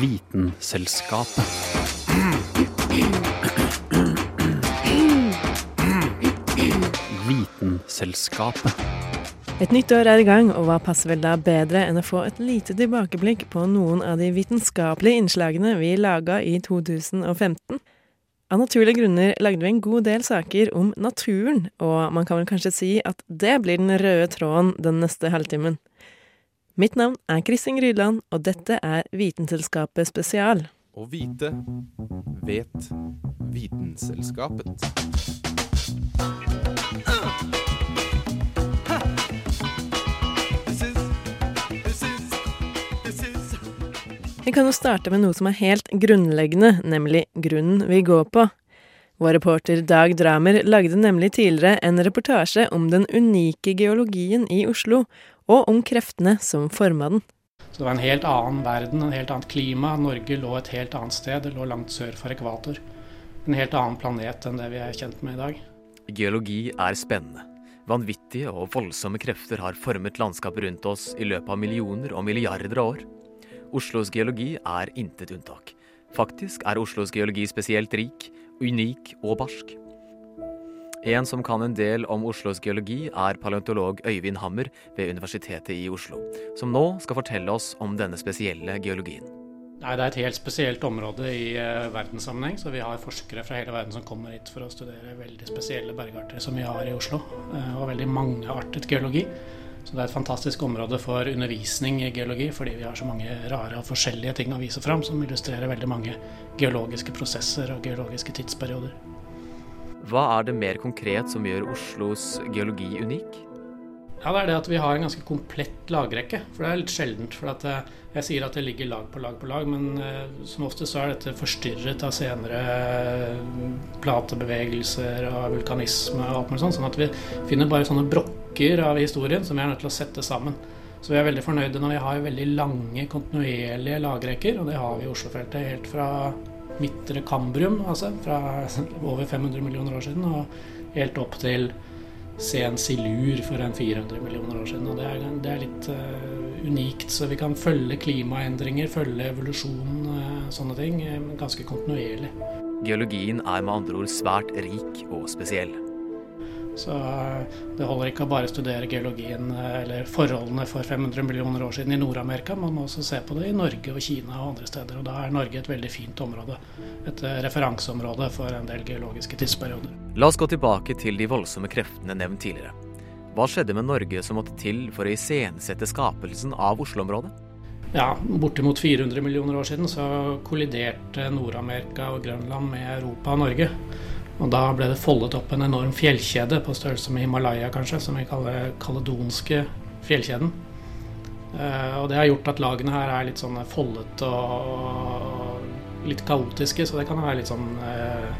Vitenselskapet. Vitenselskapet. Et nytt år er i gang, og hva passer vel da bedre enn å få et lite tilbakeblikk på noen av de vitenskapelige innslagene vi laga i 2015? Av naturlige grunner lagde vi en god del saker om naturen, og man kan vel kanskje si at det blir den røde tråden den neste halvtimen. Mitt navn er Kristin Grydland, og dette er Vitenselskapet spesial. Å vite vet Vitenselskapet. Vi kan jo starte med noe som er helt grunnleggende, nemlig grunnen vi går på. Vår reporter Dag Dramer lagde nemlig tidligere en reportasje om den unike geologien i Oslo, og om kreftene som forma den. Så det var en helt annen verden, en helt annet klima. Norge lå et helt annet sted, det lå langt sør for ekvator. En helt annen planet enn det vi er kjent med i dag. Geologi er spennende. Vanvittige og voldsomme krefter har formet landskapet rundt oss i løpet av millioner og milliarder av år. Oslos geologi er intet unntak. Faktisk er Oslos geologi spesielt rik, unik og barsk. En som kan en del om Oslos geologi, er paleontolog Øyvind Hammer ved Universitetet i Oslo, som nå skal fortelle oss om denne spesielle geologien. Nei, Det er et helt spesielt område i uh, verdenssammenheng, så vi har forskere fra hele verden som kommer hit for å studere veldig spesielle bergarter som vi har i Oslo, uh, og veldig mangeartet geologi. Så det er et fantastisk område for undervisning i geologi, fordi vi har så mange rare og forskjellige ting å vise fram som illustrerer veldig mange geologiske prosesser og geologiske tidsperioder. Hva er det mer konkret som gjør Oslos geologi unik? Ja, Det er det at vi har en ganske komplett lagrekke. For det er litt sjeldent. for eh, Jeg sier at det ligger lag på lag på lag, men eh, som oftest så er dette forstyrret av senere platebevegelser og vulkanisme og alt mulig sånt. Sånn at vi finner bare sånne brokker av historien som vi er nødt til å sette sammen. Så vi er veldig fornøyde når vi har veldig lange, kontinuerlige lagrekker, og det har vi i Oslofeltet helt fra midtre Kambrium, altså fra over 500 millioner år siden, og helt opp til sen silur for en 400 millioner år siden. Og det er, det er litt uh, unikt, så vi kan følge klimaendringer, følge evolusjonen, uh, sånne ting, uh, ganske kontinuerlig. Geologien er med andre ord svært rik og spesiell. Så det holder ikke å bare studere geologien eller forholdene for 500 millioner år siden i Nord-Amerika, man må også se på det i Norge og Kina og andre steder. Og da er Norge et veldig fint område. Et referanseområde for en del geologiske tidsperioder. La oss gå tilbake til de voldsomme kreftene nevnt tidligere. Hva skjedde med Norge som måtte til for å iscenesette skapelsen av Oslo-området? Ja, Bortimot 400 millioner år siden så kolliderte Nord-Amerika og Grønland med Europa og Norge. Og da ble det foldet opp en enorm fjellkjede på størrelse med Himalaya, kanskje, som vi kaller kaledonske fjellkjeden. Uh, og det har gjort at lagene her er litt sånn foldet og litt kaotiske, så det kan være litt sånn uh,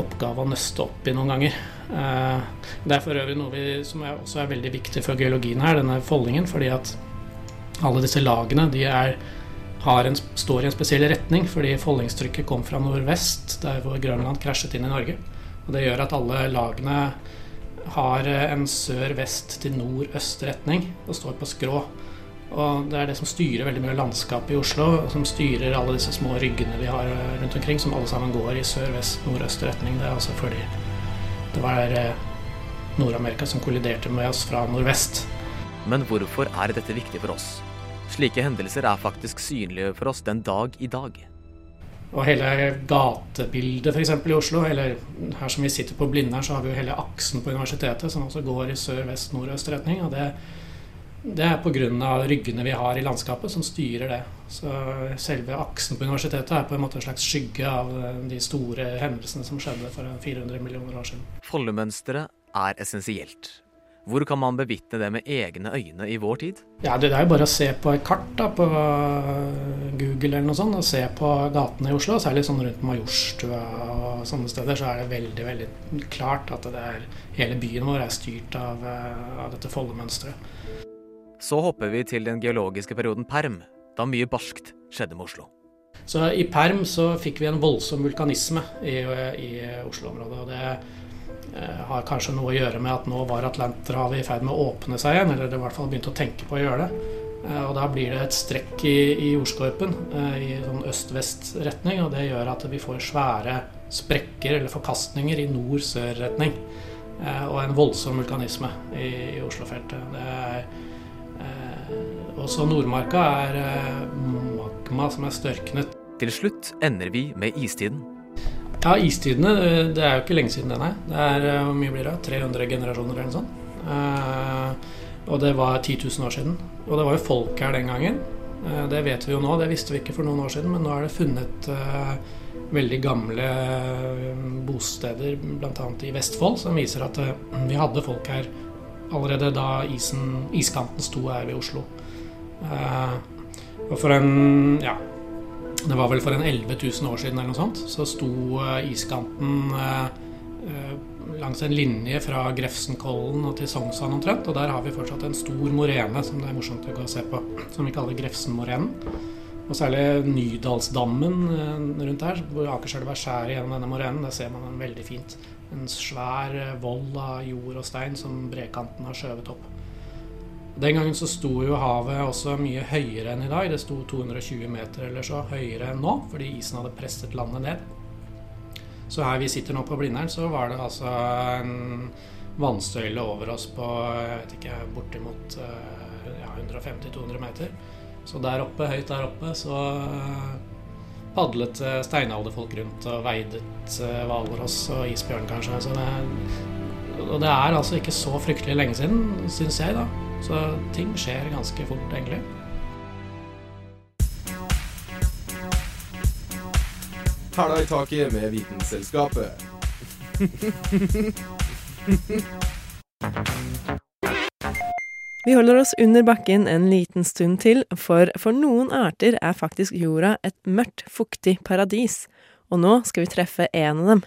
oppgave å nøste opp i noen ganger. Uh, det er for øvrig noe vi, som er, også er veldig viktig for geologien her, denne foldingen, fordi at alle disse lagene de er en, står i en spesiell retning, fordi foldingstrykket kom fra nordvest, der hvor Grønland krasjet inn i Norge. Og Det gjør at alle lagene har en sør-vest til nord-øst retning og står på skrå. Og Det er det som styrer veldig mye landskapet i Oslo, som styrer alle disse små ryggene vi har rundt omkring, som alle sammen går i sør-vest, nord-øst retning. Det er altså fordi det var Nord-Amerika som kolliderte med oss fra nordvest. Men hvorfor er dette viktig for oss? Slike hendelser er faktisk synlige for oss den dag i dag. Og hele gatebildet f.eks. i Oslo, eller her som vi sitter på Blindern, så har vi jo hele aksen på universitetet som også går i sør-vest-nord-øst retning. Og det, det er pga. ryggene vi har i landskapet som styrer det. Så selve aksen på universitetet er på en måte en slags skygge av de store hendelsene som skjedde for 400 millioner år siden. Foldemønsteret er essensielt. Hvor kan man bevitne det med egne øyne i vår tid? Ja, Det er jo bare å se på et kart da, på Google eller noe sånt, og se på gatene i Oslo. Særlig sånn rundt Majorstua og sånne steder, så er det veldig veldig klart at det er, hele byen vår er styrt av, av dette foldemønsteret. Så hopper vi til den geologiske perioden perm, da mye barskt skjedde med Oslo. Så I perm så fikk vi en voldsom vulkanisme i, i Oslo-området. og det Eh, har kanskje noe å gjøre med at nå var Atlanterhavet i ferd med å åpne seg igjen, eller det i hvert fall begynte å tenke på å gjøre det. Eh, og da blir det et strekk i, i jordskorpen eh, i sånn øst-vest-retning, og det gjør at vi får svære sprekker eller forkastninger i nord-sør-retning. Eh, og en voldsom vulkanisme i, i Oslofeltet. Det er, eh, også Nordmarka er eh, magma som er størknet. Til slutt ender vi med istiden. Ja, istidene, det er jo ikke lenge siden det, nei. Det er, hvor mye blir det? 300 generasjoner eller noe sånt. Eh, og det var 10 000 år siden. Og det var jo folk her den gangen. Eh, det vet vi jo nå, det visste vi ikke for noen år siden, men nå er det funnet veldig gamle eh, bosteder, bl.a. i Vestfold, som viser at vi hadde folk her allerede da isen, iskanten sto her ved Oslo. Og for en ja, det var vel for en 11 000 år siden eller noe sånt, så sto iskanten langs en linje fra Grefsenkollen og til Sognsvann omtrent. Og der har vi fortsatt en stor morene som det er morsomt å gå og se på, som vi kaller Grefsenmorenen. Og særlig Nydalsdammen eh, rundt her, hvor Akerselva skjærer gjennom denne morenen. Der ser man den veldig fint. En svær eh, vold av jord og stein som brekanten har skjøvet opp. Den gangen så sto jo havet også mye høyere enn i dag. Det sto 220 meter eller så høyere enn nå, fordi isen hadde presset landet ned. Så her vi sitter nå på Blindern, så var det altså en vannstøyle over oss på jeg vet ikke, bortimot eh, ja, 150-200 meter. Så der oppe, høyt der oppe, så eh, padlet eh, steinalderfolk rundt og veidet hvalross og isbjørn, kanskje. Det, og det er altså ikke så fryktelig lenge siden, syns jeg, da. Så ting skjer ganske fort, egentlig. Hæla i taket med Vitenselskapet. Vi holder oss under bakken en liten stund til, for for noen arter er faktisk jorda et mørkt, fuktig paradis. Og nå skal vi treffe en av dem.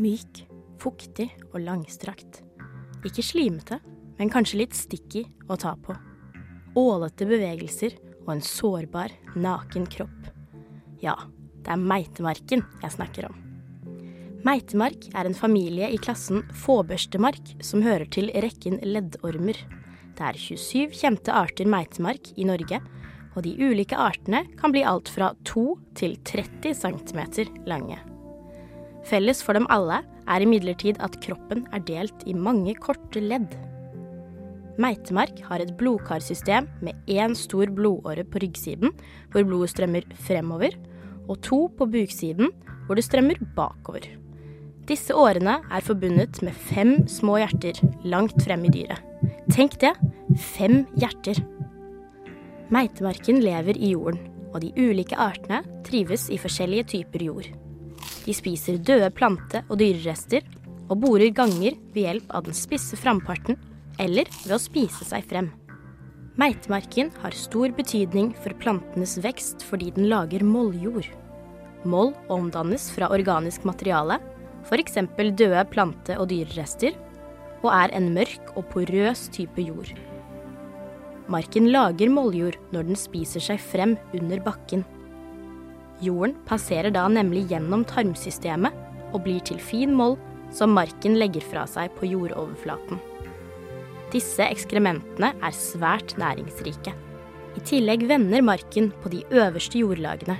Myk, fuktig og langstrakt. Ikke slimete, men kanskje litt sticky å ta på ålete bevegelser og en sårbar, naken kropp. Ja, det er meitemarken jeg snakker om. Meitemark er en familie i klassen fåbørstemark som hører til rekken leddormer. Det er 27 kjente arter meitemark i Norge, og de ulike artene kan bli alt fra 2 til 30 cm lange. Felles for dem alle er imidlertid at kroppen er delt i mange korte ledd. Meitemark har et blodkarsystem med én stor blodåre på ryggsiden, hvor blodet strømmer fremover, og to på buksiden, hvor det strømmer bakover. Disse årene er forbundet med fem små hjerter langt frem i dyret. Tenk det! Fem hjerter. Meitemarken lever i jorden, og de ulike artene trives i forskjellige typer jord. De spiser døde plante- og dyrerester, og borer ganger ved hjelp av den spisse framparten eller ved å spise seg frem. Meitemarken har stor betydning for plantenes vekst fordi den lager molljord. Moll omdannes fra organisk materiale, f.eks. døde plante- og dyrerester, og er en mørk og porøs type jord. Marken lager molljord når den spiser seg frem under bakken. Jorden passerer da nemlig gjennom tarmsystemet og blir til fin moll som marken legger fra seg på jordoverflaten. Disse ekskrementene er svært næringsrike. I tillegg vender marken på de øverste jordlagene.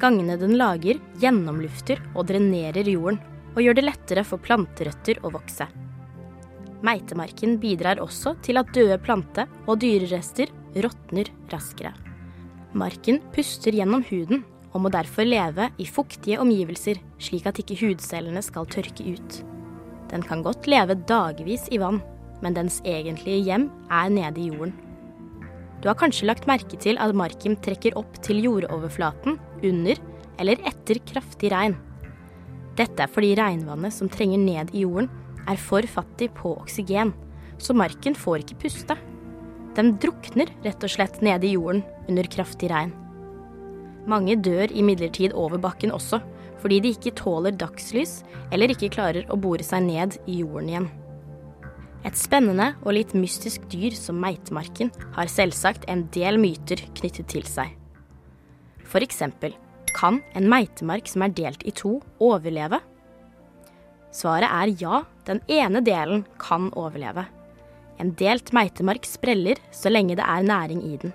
Gangene den lager, gjennomlufter og drenerer jorden, og gjør det lettere for planterøtter å vokse. Meitemarken bidrar også til at døde plante- og dyrerester råtner raskere. Marken puster gjennom huden og må derfor leve i fuktige omgivelser, slik at ikke hudcellene skal tørke ut. Den kan godt leve dagevis i vann, men dens egentlige hjem er nede i jorden. Du har kanskje lagt merke til at marken trekker opp til jordoverflaten under eller etter kraftig regn. Dette er fordi regnvannet som trenger ned i jorden, er for fattig på oksygen, så marken får ikke puste. Den drukner rett og slett nede i jorden under kraftig regn. Mange dør imidlertid over bakken også, fordi de ikke tåler dagslys eller ikke klarer å bore seg ned i jorden igjen. Et spennende og litt mystisk dyr som meitemarken har selvsagt en del myter knyttet til seg. For eksempel, kan en meitemark som er delt i to, overleve? Svaret er ja, den ene delen kan overleve. En delt meitemark spreller så lenge det er næring i den.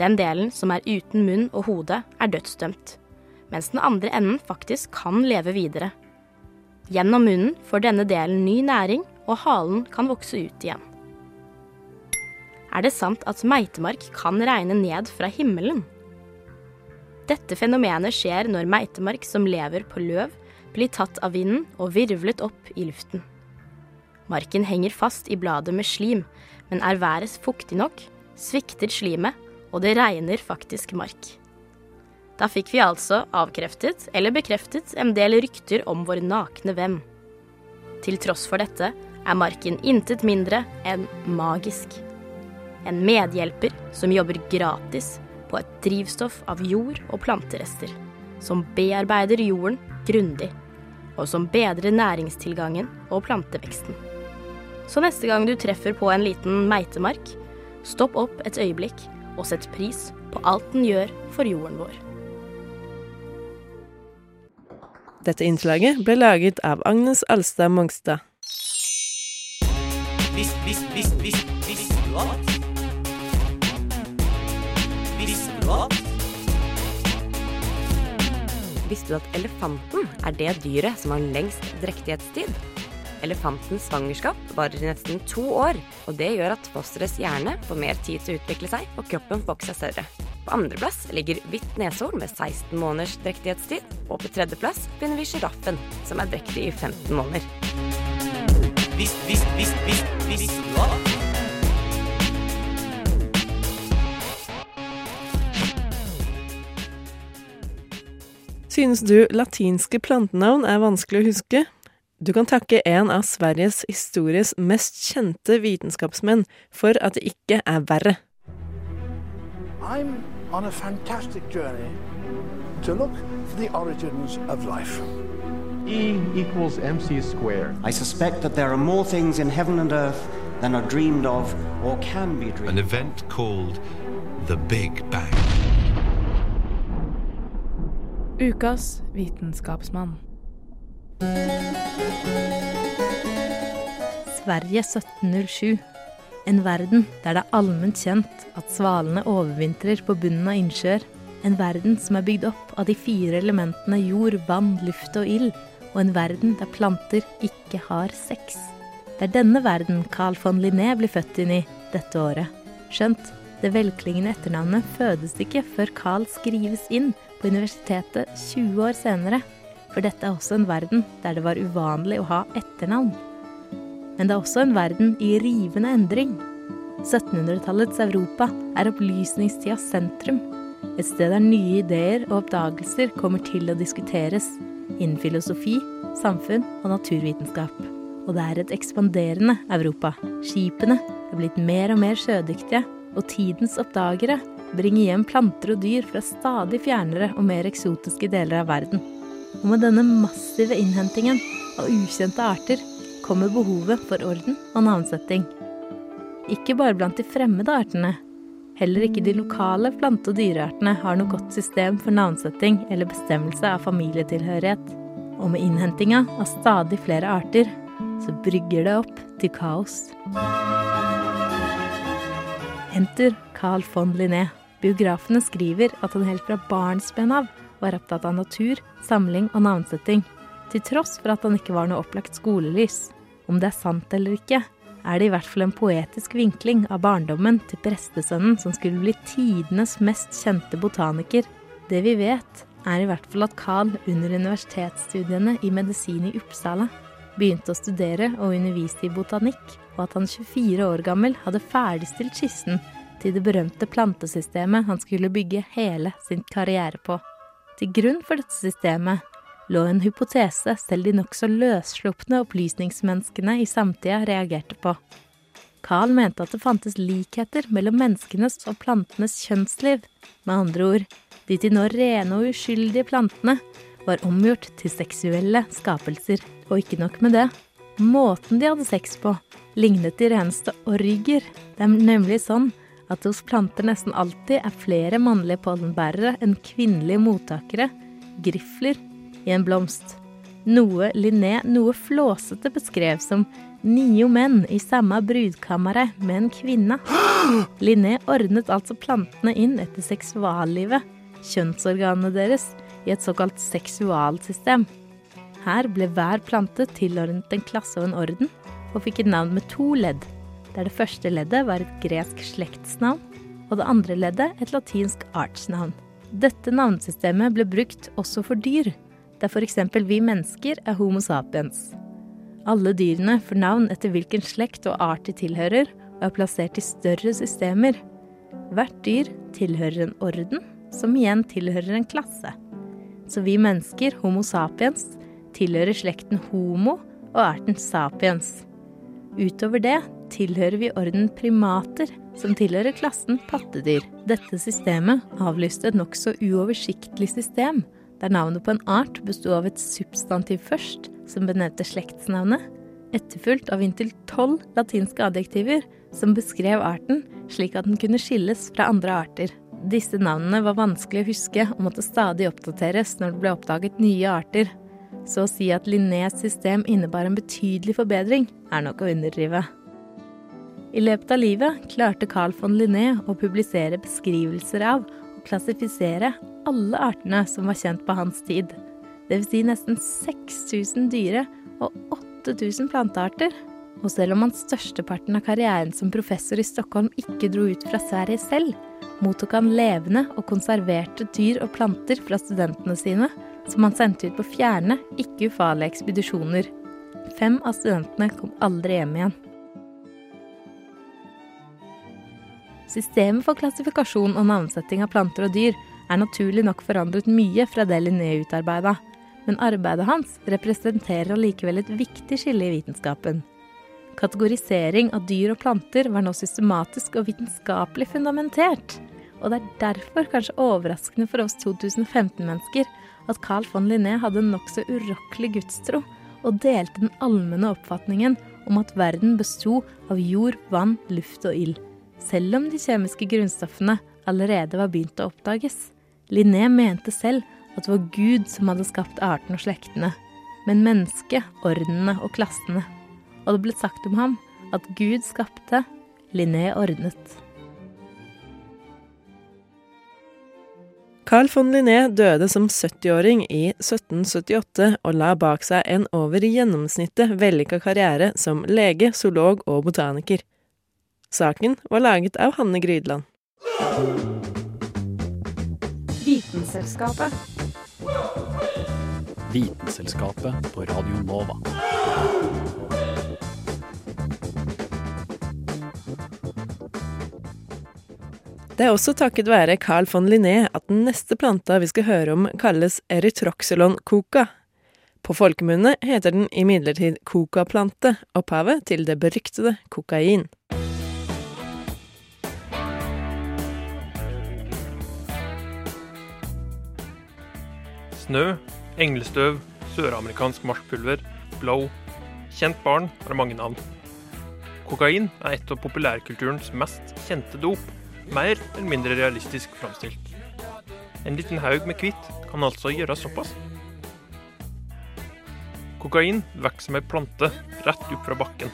Den delen som er uten munn og hode, er dødsdømt, mens den andre enden faktisk kan leve videre. Gjennom munnen får denne delen ny næring, og halen kan vokse ut igjen. Er det sant at meitemark kan regne ned fra himmelen? Dette fenomenet skjer når meitemark som lever på løv, blir tatt av vinden og virvlet opp i luften. Marken henger fast i bladet med slim, men er været fuktig nok, svikter slimet, og det regner faktisk mark. Da fikk vi altså avkreftet eller bekreftet en del rykter om vår nakne venn. Til tross for dette er marken intet mindre enn magisk. En medhjelper som jobber gratis på et drivstoff av jord- og planterester. Som bearbeider jorden grundig, og som bedrer næringstilgangen og planteveksten. Så neste gang du treffer på en liten meitemark, stopp opp et øyeblikk og sett pris på alt den gjør for jorden vår. Dette innslaget ble laget av Agnes Alstad Mongstad. Visst, visst, visst, visst, visste du at? Visste du at? Visste du at elefanten er det dyret som har lengst drektighetstid? Elefantens svangerskap varer i nesten to år, og det gjør at fosterets hjerne får mer tid til å utvikle seg, og kroppen får seg større. På andreplass ligger hvitt neshorn med 16 måneders drektighetstid, og på tredjeplass finner vi sjiraffen, som er drektig i 15 måneder. Visst, visst, visst, visst, visst, at? Synes du latinske plantenavn er vanskelig å huske? Du kan takke en av Sveriges histories mest kjente vitenskapsmenn for at det ikke er verre. I'm on a fantastic journey to look for the origins of life. E equals mc squared. I suspect that there are more things in heaven and earth than are dreamed of or can be dreamed An event called the Big Bang. Ukas vitenskapsmann. Sverige 1707. En verden der det er allment kjent at svalene overvintrer på bunnen av innsjøer. En verden som er bygd opp av de fire elementene jord, vann, luft og ild. Og en verden der planter ikke har sex. Det er denne verden Carl von Linné blir født inn i dette året. Skjønt, det velklingende etternavnet fødes ikke før Carl skrives inn på universitetet 20 år senere. For dette er også en verden der det var uvanlig å ha etternavn. Men det er også en verden i rivende endring. 1700-tallets Europa er opplysningstidas sentrum. Et sted der nye ideer og oppdagelser kommer til å diskuteres innen filosofi, samfunn og naturvitenskap. Og det er et ekspanderende Europa. Skipene er blitt mer og mer sjødyktige, og tidens oppdagere bringer hjem planter og dyr fra stadig fjernere og mer eksotiske deler av verden. Og med denne massive innhentingen av ukjente arter kommer behovet for orden og navnsetting. Ikke bare blant de fremmede artene. Heller ikke de lokale plante- og dyreartene har noe godt system for navnsetting eller bestemmelse av familietilhørighet. Og med innhentinga av stadig flere arter, så brygger det opp til kaos. Enter Carl von Linné. Biografene skriver at han helt fra barnsben av var opptatt av natur, samling og navnsetting, til tross for at han ikke var noe opplagt skolelys. Om det er sant eller ikke, er det i hvert fall en poetisk vinkling av barndommen til prestesønnen som skulle bli tidenes mest kjente botaniker. Det vi vet, er i hvert fall at Carl under universitetsstudiene i medisin i Uppsala begynte å studere og underviste i botanikk, og at han 24 år gammel hadde ferdigstilt skissen til det berømte plantesystemet han skulle bygge hele sin karriere på. Til grunn for dette systemet lå en hypotese selv de nokså løsslupne opplysningsmenneskene i samtida reagerte på. Carl mente at det fantes likheter mellom menneskenes og plantenes kjønnsliv. Med andre ord, de til nå rene og uskyldige plantene var omgjort til seksuelle skapelser. Og ikke nok med det. Måten de hadde sex på, lignet de reneste orger. Det er nemlig sånn at det hos planter nesten alltid er flere mannlige pollenbærere enn kvinnelige mottakere, grifler, i en blomst. Noe Linné noe flåsete beskrev som nio menn i samme brudkammeret med en kvinne. Linné ordnet altså plantene inn etter seksuallivet, kjønnsorganene deres, i et såkalt seksualsystem. Her ble hver plante tilordnet en klasse og en orden, og fikk et navn med to ledd, der det første leddet var et gresk slektsnavn, og det andre leddet et latinsk artsnavn. Dette navnsystemet ble brukt også for dyr, der f.eks. vi mennesker er Homo sapiens. Alle dyrene får navn etter hvilken slekt og art de tilhører, og er plassert i større systemer. Hvert dyr tilhører en orden, som igjen tilhører en klasse. Så vi mennesker, Homo sapiens, tilhører slekten Homo og arten sapiens. Utover det tilhører vi orden primater, som tilhører klassen pattedyr. Dette systemet avlyste et nokså uoversiktlig system, der navnet på en art besto av et substantiv først, som benevnte slektsnavnet, etterfulgt av inntil tolv latinske adjektiver som beskrev arten slik at den kunne skilles fra andre arter. Disse navnene var vanskelig å huske og måtte stadig oppdateres når det ble oppdaget nye arter. Så å si at Linnés system innebar en betydelig forbedring, er nok å underdrive. I løpet av livet klarte Carl von Linné å publisere beskrivelser av og klassifisere alle artene som var kjent på hans tid. Dvs. Si nesten 6000 dyre- og 8000 plantearter. Og selv om han størsteparten av karrieren som professor i Stockholm ikke dro ut fra Sverige selv, mottok han levende og konserverte dyr og planter fra studentene sine, som han sendte ut på fjerne, ikke ufarlige ekspedisjoner. Fem av studentene kom aldri hjem igjen. Systemet for klassifikasjon og navnsetting av planter og dyr er naturlig nok forandret mye fra det Linné utarbeida, men arbeidet hans representerer allikevel et viktig skille i vitenskapen. Kategorisering av dyr og planter var nå systematisk og vitenskapelig fundamentert, og det er derfor kanskje overraskende for oss 2015-mennesker at Carl von Linné hadde en nokså urokkelig gudstro og delte den allmenne oppfatningen om at verden besto av jord, vann, luft og ild, selv om de kjemiske grunnstoffene allerede var begynt å oppdages. Linné mente selv at det var Gud som hadde skapt arten og slektene, men mennesket, ordenene og klassene. Og det ble sagt om ham at Gud skapte, Linné ordnet. Carl von Linné døde som 70-åring i 1778 og la bak seg en over gjennomsnittet vellykka karriere som lege, zoolog og botaniker. Saken var laget av Hanne Grydland. Vitenselskapet. Vitenselskapet på Radio Nova. Det er også takket være Carl von Linné at den neste planta vi skal høre om, kalles erytroxylon coca. På folkemunne heter den imidlertid cocaplante, opphavet til det beryktede kokain. Snø, englestøv, søramerikansk marskpulver, blow. Kjent barn har mange navn. Kokain er et av populærkulturens mest kjente dop, mer eller mindre realistisk framstilt. En liten haug med hvitt kan altså gjøre såpass. Kokain vokser som ei plante rett opp fra bakken.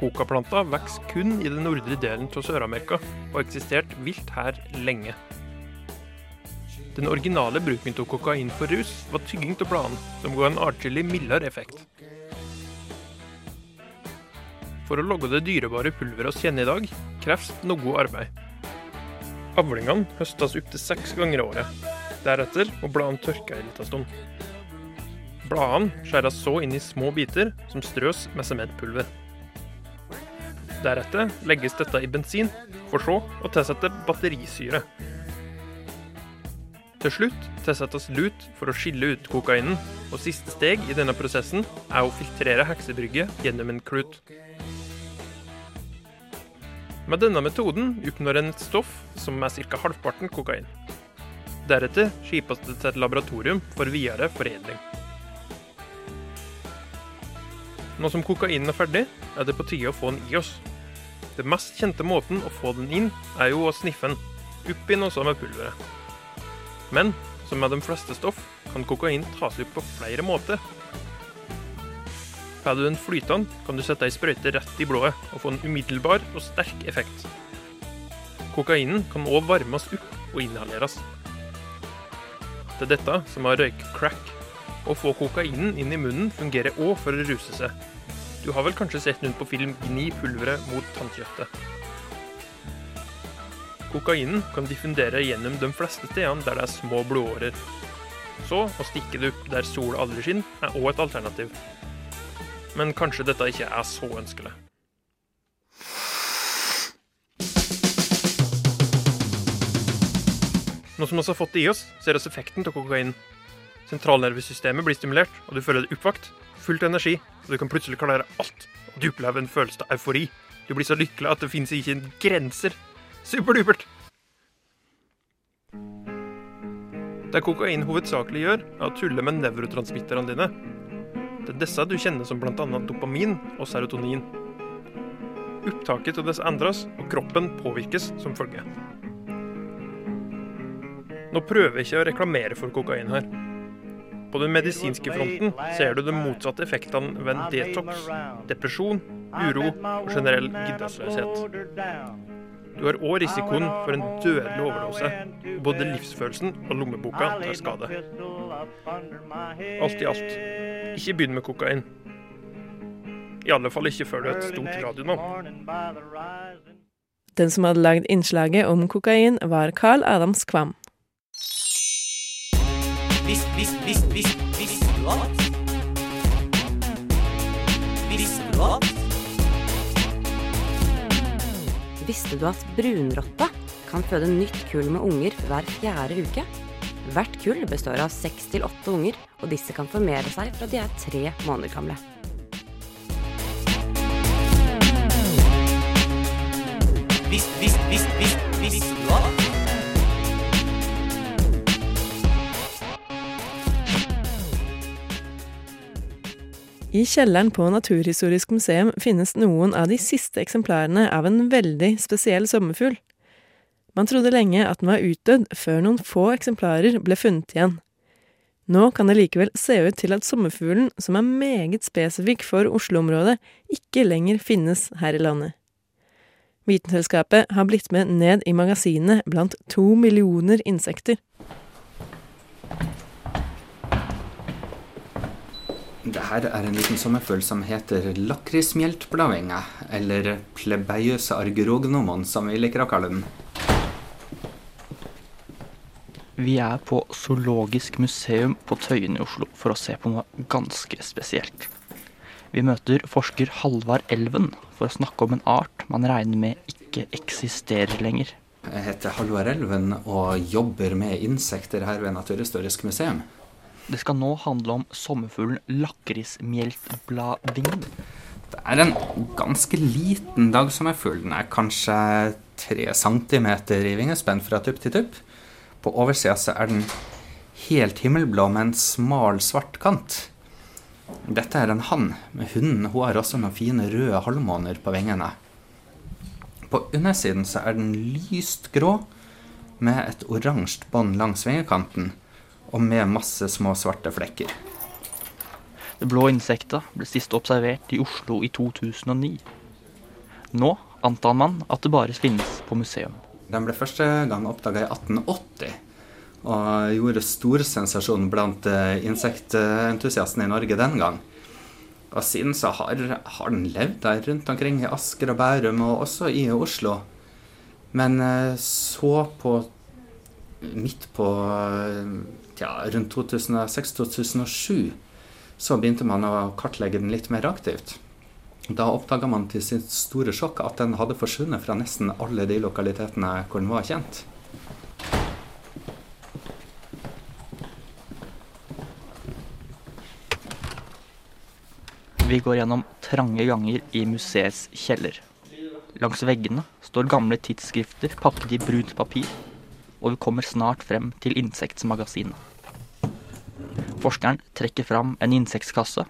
Kokaplanta vokser kun i den nordre delen av Sør-Amerika, og har eksistert vilt her lenge. Den originale bruken av kokain for rus var tygging av bladene, som ga en atskillig mildere effekt. For å lage det dyrebare pulveret vi kjenner i dag, kreves noe arbeid. Avlingene høstes opptil seks ganger i året. Deretter må bladene tørke en liten stund. Bladene skjæres så inn i små biter som strøs med sementpulver. Deretter legges dette i bensin, for så å tilsette batterisyre. Til slutt tilsettes lut for å skille ut kokainen, og siste steg i denne prosessen er å filtrere heksebrygget gjennom en klut. Med denne metoden oppnår en et stoff som er ca. halvparten kokain. Deretter skipes det til et laboratorium for videre foredling. Nå som kokainen er ferdig, er det på tide å få den i oss. Den mest kjente måten å få den inn, er jo å sniffe den, oppi noe med pulveret. Men som med de fleste stoff, kan kokain tas ut på flere måter. Får du den flytende, kan du sette ei sprøyte rett i blodet og få en umiddelbar og sterk effekt. Kokainen kan òg varmes opp og inhaleres. Det er dette som har røyk-crack. Å få kokainen inn i munnen fungerer òg for å ruse seg. Du har vel kanskje sett rundt på film 'Gni pulveret mot tannkjøttet'. Kokainen kan diffundere gjennom de fleste stedene der det er små blodårer. Så å stikke det opp der sola aldri skinner, er òg et alternativ. Men kanskje dette ikke er så ønskelig. Nå som vi har fått det i oss, ser oss effekten av kokain. Sentralnervesystemet blir stimulert, og du føler deg oppvakt, fullt av energi, og du kan plutselig klare alt. Du opplever en følelse av eufori. Du blir så lykkelig at det finnes ikke grenser. Superdupert! Det kokain hovedsakelig gjør, er å tulle med nevrotransmitterne dine. Det er disse du kjenner som bl.a. dopamin og serotonin. Opptaket av disse endres, og kroppen påvirkes som følge. Nå prøver jeg ikke å reklamere for kokain her. På den medisinske fronten ser du de motsatte effektene ved en detox, depresjon, uro og generell giddesløshet. Du har òg risikoen for en dødelig overdose. Både livsfølelsen og lommeboka tar skade. Alt i alt, ikke begynn med kokain. I alle fall ikke før du er et stort radionavn. Den som hadde lagd innslaget om kokain, var Carl Adams Kvam. Visst, visst, visst, visst, visst, du visst, visst, du at? Visste du at brunrotta kan føde nytt kull med unger hver fjerde uke? Hvert kull består av seks til åtte unger, og disse kan formere seg fra de er tre måneder gamle. Visst, visst, visst, visst, visst, du I kjelleren på Naturhistorisk museum finnes noen av de siste eksemplarene av en veldig spesiell sommerfugl. Man trodde lenge at den var utdødd, før noen få eksemplarer ble funnet igjen. Nå kan det likevel se ut til at sommerfuglen, som er meget spesifikk for Oslo-området, ikke lenger finnes her i landet. Vitenselskapet har blitt med ned i magasinet blant to millioner insekter. Det her er en liten sommerfugl som heter lakrismjeltbladvinge, eller plebeiøse argerognomon, som vi liker å kalle den. Vi er på Zoologisk museum på Tøyen i Oslo for å se på noe ganske spesielt. Vi møter forsker Halvard Elven for å snakke om en art man regner med ikke eksisterer lenger. Jeg heter Halvard Elven og jobber med insekter her ved Naturhistorisk museum. Det skal nå handle om sommerfuglen lakrismjeltbladvingen. Det er en ganske liten dagsommerfugl. Den er kanskje tre centimeter i vingespenn fra tupp til tupp. På oversida så er den helt himmelblå med en smal, svart kant. Dette er en hann, men hunden hun har også noen fine røde halvmåner på vingene. På undersiden så er den lyst grå, med et oransje bånd langs vingekanten, og med masse små svarte flekker. Det blå insektet ble sist observert i Oslo i 2009. Nå antar man at det bare finnes på museum. Den ble første gang oppdaga i 1880 og gjorde stor sensasjon blant eh, insektentusiastene i Norge den gang. Og siden så har, har, den levd der rundt omkring i Asker og Bærum, og også i Oslo. Men eh, så på midt på ja, rundt 2006-2007 så begynte man å kartlegge den litt mer aktivt. Da oppdaga man til sitt store sjokk at den hadde forsvunnet fra nesten alle de lokalitetene hvor den var kjent. Vi går gjennom trange ganger i museets kjeller. Langs veggene står gamle tidsskrifter pakket i brunt papir, og vi kommer snart frem til Insektmagasinet. Forskeren trekker fram en insektskasse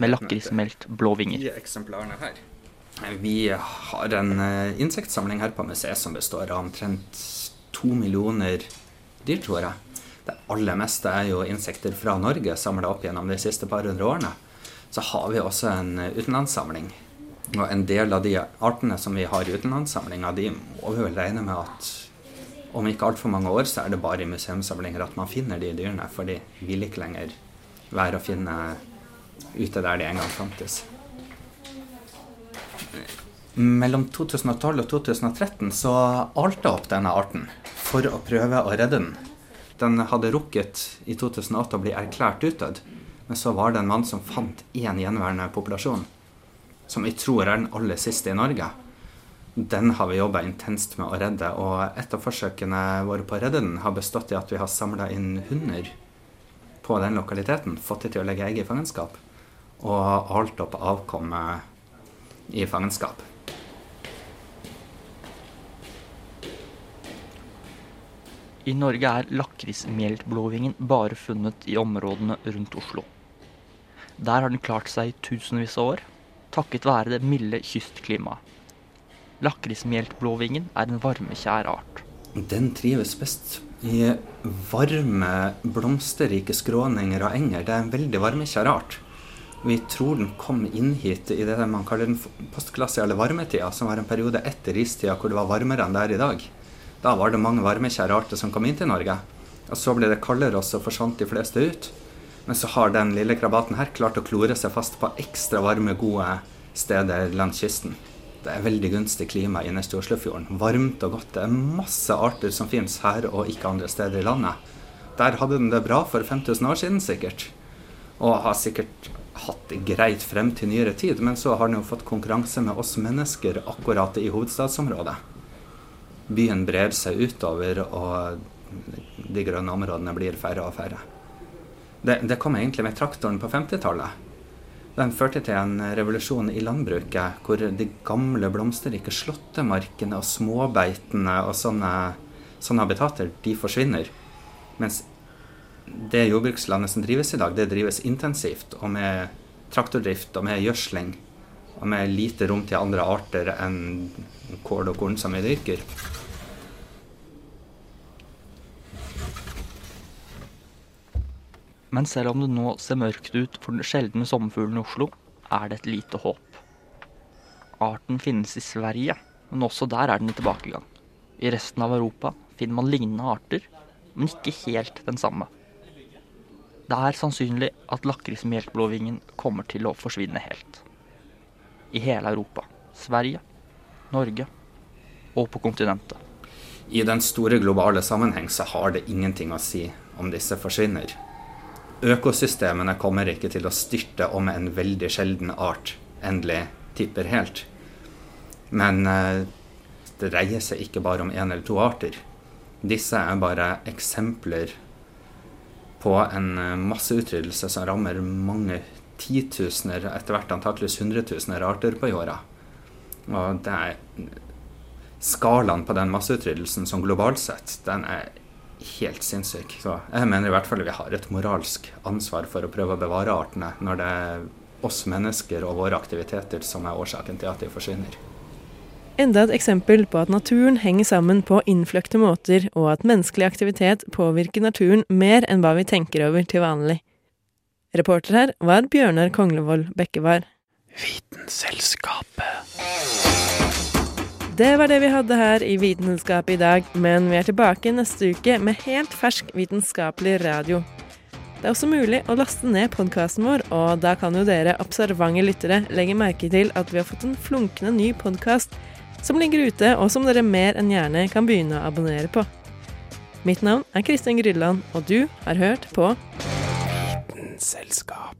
med lakrismelt blå vinger. Vi har en uh, insektsamling her på museet som består av omtrent to millioner dyr, tror jeg. Det aller meste er jo insekter fra Norge samla opp gjennom de siste par hundre årene. så har vi også en utenlandssamling. Og en del av de artene som vi har i utenlandssamlinga, de må vi vel regne med at om ikke altfor mange år, så er det bare i museumssamlinger at man finner de dyrene. For de vil ikke lenger være å finne ute der de en gang fantes. Mellom 2012 og 2013 så alta opp denne arten for å prøve å redde den. Den hadde rukket i 2008 å bli erklært utdødd, men så var det en mann som fant én gjenværende populasjon, som vi tror er den aller siste i Norge. Den har vi jobba intenst med å redde, og et av forsøkene våre på å redde den har bestått i at vi har samla inn hunder på den lokaliteten, fått de til å legge egg i fangenskap, og holdt opp avkommet i fangenskap. I Norge er lakrismjeltblåvingen bare funnet i områdene rundt Oslo. Der har den klart seg i tusenvis av år, takket være det milde kystklimaet. Lakrismjeltblåvingen er en varmekjær art. Den trives best i varme, blomsterrike skråninger og enger. Det er en veldig varmekjær art. Vi tror den kom inn hit i det man kaller den postglassiale varmetida, som var en periode etter istida hvor det var varmere enn det er i dag. Da var det mange varmekjære arter som kom inn til Norge. Og så ble det kaldere, og så forsvant de fleste ut. Men så har den lille krabaten her klart å klore seg fast på ekstra varme, gode steder langs kysten. Det er veldig gunstig klima inne i Oslofjorden. Varmt og godt. Det er masse arter som finnes her og ikke andre steder i landet. Der hadde den det bra for 5000 år siden, sikkert. Og har sikkert hatt det greit frem til nyere tid, men så har den jo fått konkurranse med oss mennesker akkurat i hovedstadsområdet byen brer seg utover, og de grønne områdene blir færre og færre. Det, det kom egentlig med traktoren på 50-tallet. Den førte til en revolusjon i landbruket, hvor de gamle blomsterrike slåttemarkene og småbeitene og sånne, sånne habitater, de forsvinner. Mens det jordbrukslandet som drives i dag, det drives intensivt og med traktordrift og med gjødsling. Og med lite rom til andre arter enn kål og korn som vi dyrker. Men selv om det nå ser mørkt ut for den sjeldne sommerfuglen i Oslo, er det et lite håp. Arten finnes i Sverige, men også der er den i tilbakegang. I resten av Europa finner man lignende arter, men ikke helt den samme. Det er sannsynlig at lakrismelkblåvingen kommer til å forsvinne helt. I hele Europa. Sverige, Norge og på kontinentet. I den store globale sammenheng så har det ingenting å si om disse forsvinner. Økosystemene kommer ikke til å styrte om en veldig sjelden art endelig tipper helt. Men eh, det dreier seg ikke bare om én eller to arter. Disse er bare eksempler på en eh, masseutryddelse som rammer mange titusener, etter hvert antakeligvis hundretusener arter på jorda. Og det er skalaen på den masseutryddelsen som globalt sett, den er helt sinnssyk. Så jeg mener i hvert fall vi har et moralsk ansvar for å prøve å bevare artene, når det er oss mennesker og våre aktiviteter som er årsaken til at de forsvinner. Enda et eksempel på at naturen henger sammen på innfløkte måter, og at menneskelig aktivitet påvirker naturen mer enn hva vi tenker over til vanlig. Reporter her var Bjørnar Konglevold Bekkevar. Vitenselskapet. Det var det vi hadde her i Vitenskapet i dag, men vi er tilbake neste uke med helt fersk vitenskapelig radio. Det er også mulig å laste ned podkasten vår, og da kan jo dere observante lyttere legge merke til at vi har fått en flunkende ny podkast som ligger ute, og som dere mer enn gjerne kan begynne å abonnere på. Mitt navn er Kristin Grydland, og du har hørt på Vitenselskapet.